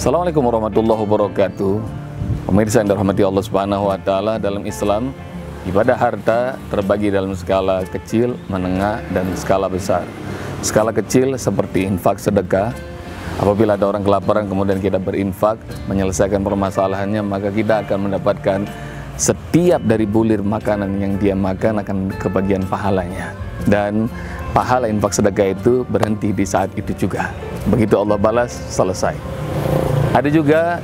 Assalamualaikum warahmatullahi wabarakatuh. Pemirsa yang dirahmati Allah Subhanahu wa taala dalam Islam, ibadah harta terbagi dalam skala kecil, menengah dan skala besar. Skala kecil seperti infak sedekah. Apabila ada orang kelaparan kemudian kita berinfak menyelesaikan permasalahannya, maka kita akan mendapatkan setiap dari bulir makanan yang dia makan akan kebagian pahalanya. Dan pahala infak sedekah itu berhenti di saat itu juga. Begitu Allah balas, selesai. Ada juga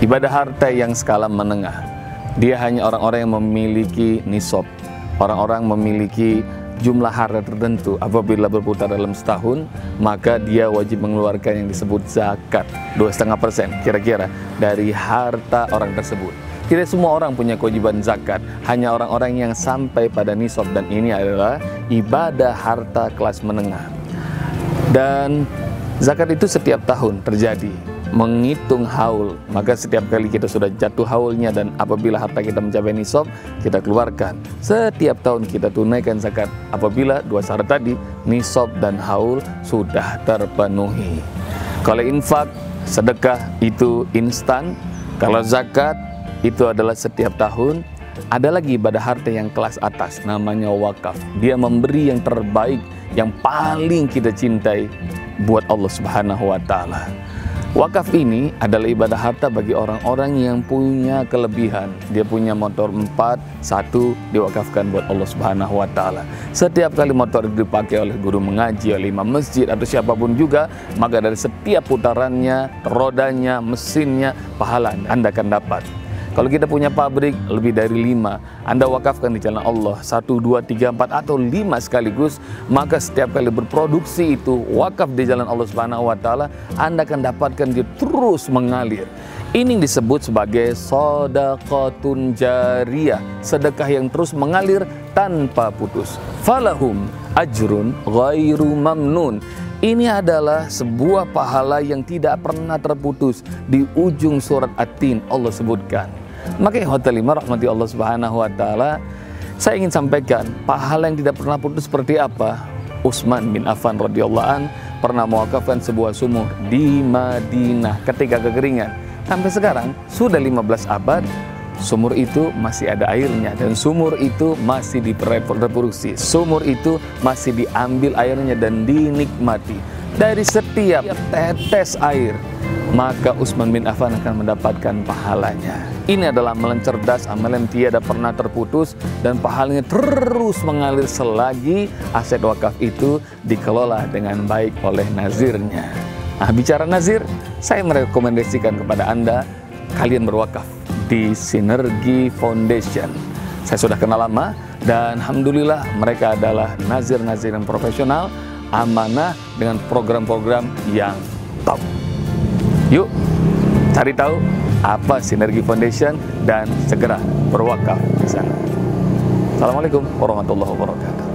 ibadah harta yang skala menengah. Dia hanya orang-orang yang memiliki nisab. Orang-orang memiliki jumlah harta tertentu apabila berputar dalam setahun maka dia wajib mengeluarkan yang disebut zakat dua setengah persen kira-kira dari harta orang tersebut tidak semua orang punya kewajiban zakat hanya orang-orang yang sampai pada nisab dan ini adalah ibadah harta kelas menengah dan zakat itu setiap tahun terjadi menghitung haul. Maka setiap kali kita sudah jatuh haulnya dan apabila harta kita mencapai nisab kita keluarkan. Setiap tahun kita tunaikan zakat. Apabila dua syarat tadi nisab dan haul sudah terpenuhi. Kalau infak sedekah itu instan. Kalau zakat itu adalah setiap tahun. Ada lagi ibadah harta yang kelas atas namanya wakaf. Dia memberi yang terbaik yang paling kita cintai buat Allah Subhanahu wa taala Wakaf ini adalah ibadah harta bagi orang-orang yang punya kelebihan. Dia punya motor empat, satu diwakafkan buat Allah Subhanahu wa taala. Setiap kali motor itu dipakai oleh guru mengaji, oleh imam masjid atau siapa pun juga, maka dari setiap putarannya, rodanya, mesinnya, pahala Anda akan dapat. Kalau kita punya pabrik lebih dari lima, Anda wakafkan di jalan Allah satu, dua, tiga, empat atau lima sekaligus, maka setiap kali berproduksi itu wakaf di jalan Allah Subhanahu Wa Taala, Anda akan dapatkan dia terus mengalir. Ini disebut sebagai sodakotun jariyah, sedekah yang terus mengalir tanpa putus. Falahum ajrun ghairu mamnun. Ini adalah sebuah pahala yang tidak pernah terputus. Di ujung surat At-Tin Allah sebutkan. Maka hotel lima rahmati Allah Subhanahu wa taala, saya ingin sampaikan pahala yang tidak pernah putus seperti apa. Utsman bin Affan radhiyallahu an pernah mewakafkan sebuah sumur di Madinah ketika kekeringan. Sampai sekarang sudah 15 abad sumur itu masih ada airnya dan sumur itu masih direproduksi. Sumur itu masih diambil airnya dan dinikmati dari setiap tetes air maka Utsman bin Affan akan mendapatkan pahalanya. Ini adalah amalan cerdas, amalan tiada pernah terputus dan pahalanya terus mengalir selagi aset wakaf itu dikelola dengan baik oleh nazirnya. Nah, bicara nazir, saya merekomendasikan kepada Anda kalian berwakaf di Sinergi Foundation. Saya sudah kenal lama dan alhamdulillah mereka adalah nazir-nazir yang profesional, amanah dengan program-program yang top. Yuk cari tahu apa Sinergi Foundation dan segera berwakaf di sana. Assalamualaikum warahmatullahi wabarakatuh.